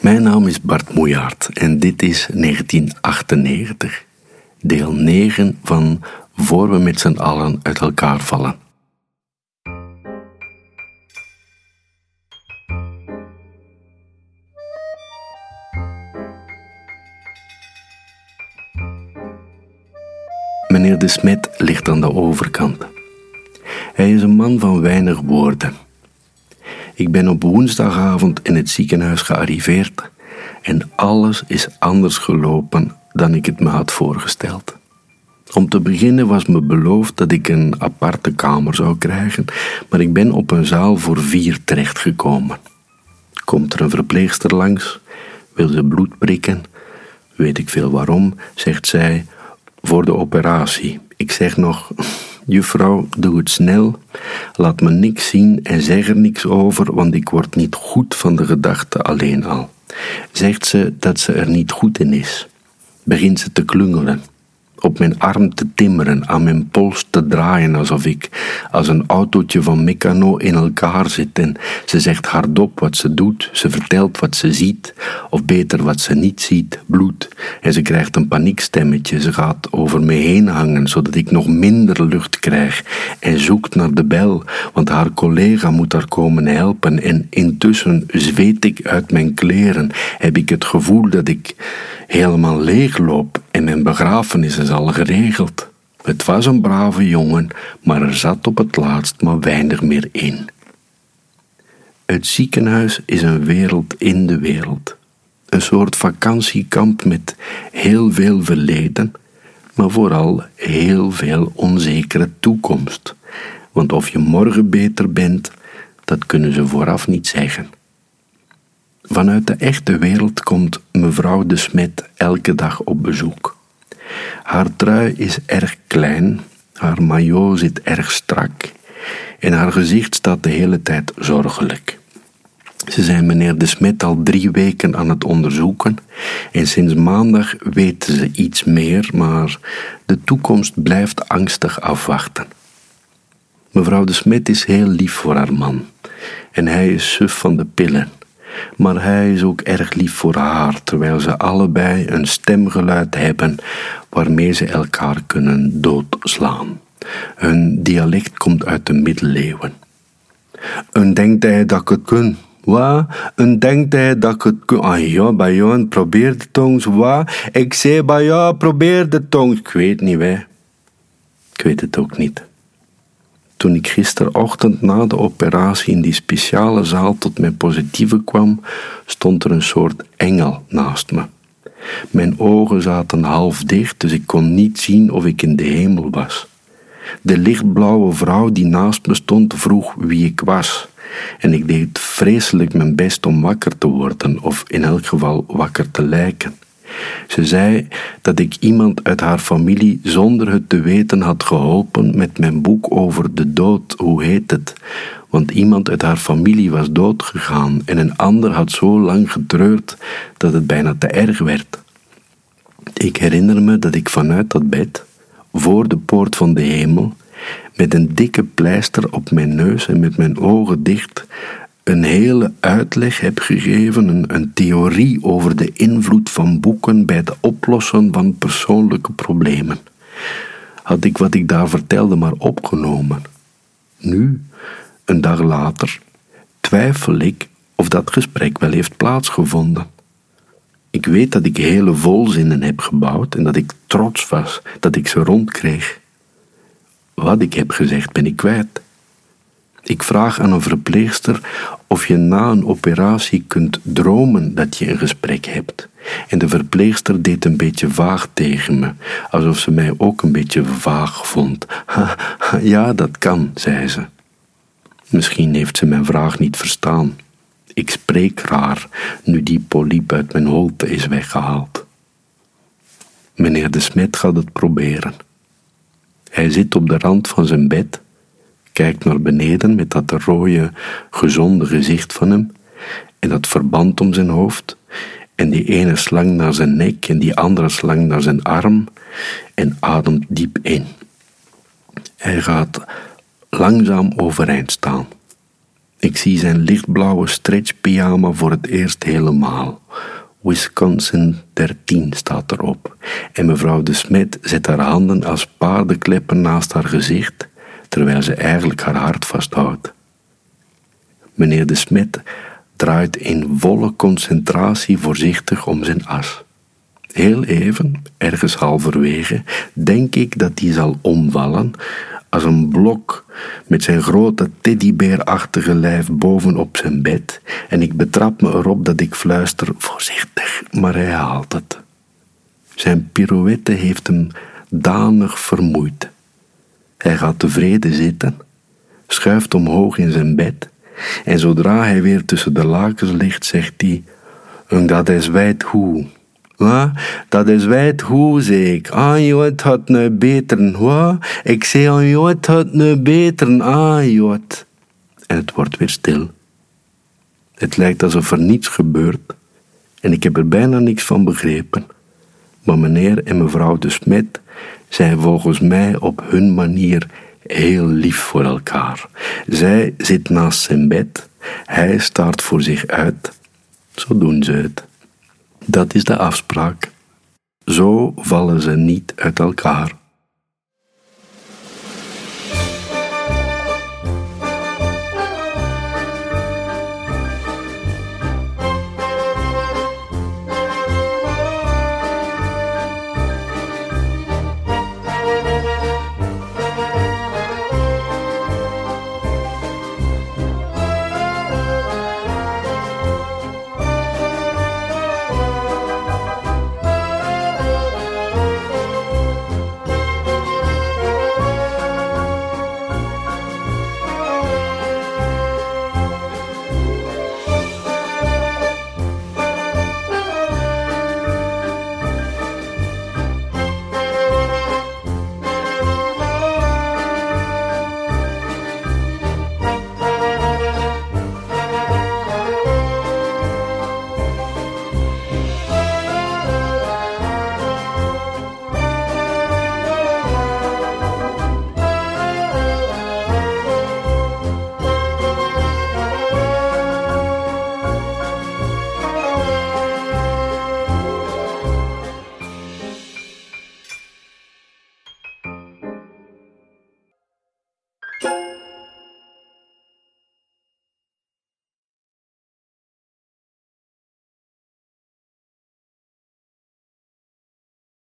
Mijn naam is Bart Moejaert en dit is 1998, deel 9 van Voor we met z'n allen uit elkaar vallen. Meneer de Smet ligt aan de overkant. Hij is een man van weinig woorden. Ik ben op woensdagavond in het ziekenhuis gearriveerd en alles is anders gelopen dan ik het me had voorgesteld. Om te beginnen was me beloofd dat ik een aparte kamer zou krijgen, maar ik ben op een zaal voor vier terechtgekomen. Komt er een verpleegster langs, wil ze bloed prikken, weet ik veel waarom, zegt zij, voor de operatie. Ik zeg nog, juffrouw, doe het snel, laat me niks zien en zeg er niks over, want ik word niet goed van de gedachte alleen al. Zegt ze dat ze er niet goed in is. Begint ze te klungelen op mijn arm te timmeren, aan mijn pols te draaien alsof ik als een autootje van Meccano in elkaar zit. En ze zegt hardop wat ze doet, ze vertelt wat ze ziet, of beter wat ze niet ziet, bloed. En ze krijgt een paniekstemmetje, ze gaat over me heen hangen, zodat ik nog minder lucht krijg en zoekt naar de bel, want haar collega moet haar komen helpen. En intussen zweet ik uit mijn kleren, heb ik het gevoel dat ik helemaal leegloop en mijn begrafenis is al geregeld. Het was een brave jongen, maar er zat op het laatst maar weinig meer in. Het ziekenhuis is een wereld in de wereld. Een soort vakantiekamp met heel veel verleden, maar vooral heel veel onzekere toekomst. Want of je morgen beter bent, dat kunnen ze vooraf niet zeggen. Vanuit de echte wereld komt mevrouw de Smet elke dag op bezoek. Haar trui is erg klein, haar maillot zit erg strak en haar gezicht staat de hele tijd zorgelijk. Ze zijn meneer de Smet al drie weken aan het onderzoeken en sinds maandag weten ze iets meer, maar de toekomst blijft angstig afwachten. Mevrouw de Smet is heel lief voor haar man en hij is suf van de pillen maar hij is ook erg lief voor haar, terwijl ze allebei een stemgeluid hebben waarmee ze elkaar kunnen doodslaan. Hun dialect komt uit de middeleeuwen. Een denkt hij dat ik het kun. Wat? Een denkt hij dat ik het kun. Ah ja, bij jou, probeer de tongs. Ik zei bij jou, probeer de tongs. Ik weet niet, wij. Ik weet het ook niet. Toen ik gisterochtend na de operatie in die speciale zaal tot mijn positieve kwam, stond er een soort engel naast me. Mijn ogen zaten half dicht, dus ik kon niet zien of ik in de hemel was. De lichtblauwe vrouw die naast me stond vroeg wie ik was, en ik deed vreselijk mijn best om wakker te worden, of in elk geval wakker te lijken. Ze zei dat ik iemand uit haar familie zonder het te weten had geholpen met mijn boek over de dood, hoe heet het? Want iemand uit haar familie was doodgegaan en een ander had zo lang getreurd dat het bijna te erg werd. Ik herinner me dat ik vanuit dat bed, voor de poort van de hemel, met een dikke pleister op mijn neus en met mijn ogen dicht, een hele uitleg heb gegeven, een, theorie over de invloed van boeken bij het oplossen van persoonlijke problemen. Had ik wat ik daar vertelde maar opgenomen. Nu, een dag later, twijfel ik of dat gesprek wel heeft plaatsgevonden. Ik weet dat ik hele volzinnen heb gebouwd en dat ik trots was dat ik ze rondkreeg. Wat ik heb gezegd ben ik kwijt. Ik vraag aan een verpleegster of je na een operatie kunt dromen dat je een gesprek hebt. En de verpleegster deed een beetje vaag tegen me, alsof ze mij ook een beetje vaag vond. ja, dat kan, zei ze. Misschien heeft ze mijn vraag niet verstaan. Ik spreek raar, nu die polyp uit mijn holte is weggehaald. Meneer de Smet gaat het proberen. Hij zit op de rand van zijn bed kijkt naar beneden met dat rode, gezonde gezicht van hem en dat verband om zijn hoofd en die ene slang naar zijn nek en die andere slang naar zijn arm en ademt diep in. Hij gaat langzaam overeind staan. Ik zie zijn lichtblauwe stretchpyjama voor het eerst helemaal. Wisconsin 13 staat erop. En mevrouw de Smet zet haar handen als paardenkleppen naast haar gezicht, terwijl ze eigenlijk haar hart vasthoudt. Meneer de Smet draait in volle concentratie voorzichtig om zijn as. Heel even, ergens halverwege, denk ik dat die zal omvallen als een blok met zijn grote teddybeerachtige lijf bovenop zijn bed en ik betrap me erop dat ik fluister voorzichtig, maar hij haalt het. Zijn pirouette heeft hem danig vermoeid. Hij gaat tevreden zitten, schuift omhoog in zijn bed en zodra hij weer tussen de lakens ligt, zegt hij: Dat is wijd hoe. Ja, dat is wijd hoe, zeg ik. Ah, jod, had nu beter. Wat? Ik zei aan jod, had nu beter. Ah. En het wordt weer stil. Het lijkt alsof er niets gebeurt. En ik heb er bijna niks van begrepen. Maar meneer en mevrouw de Smet zijn volgens mij op hun manier heel lief voor elkaar. Zij zit naast zijn bed, hij staart voor zich uit. Zo doen ze het. Dat is de afspraak. Zo vallen ze niet uit elkaar.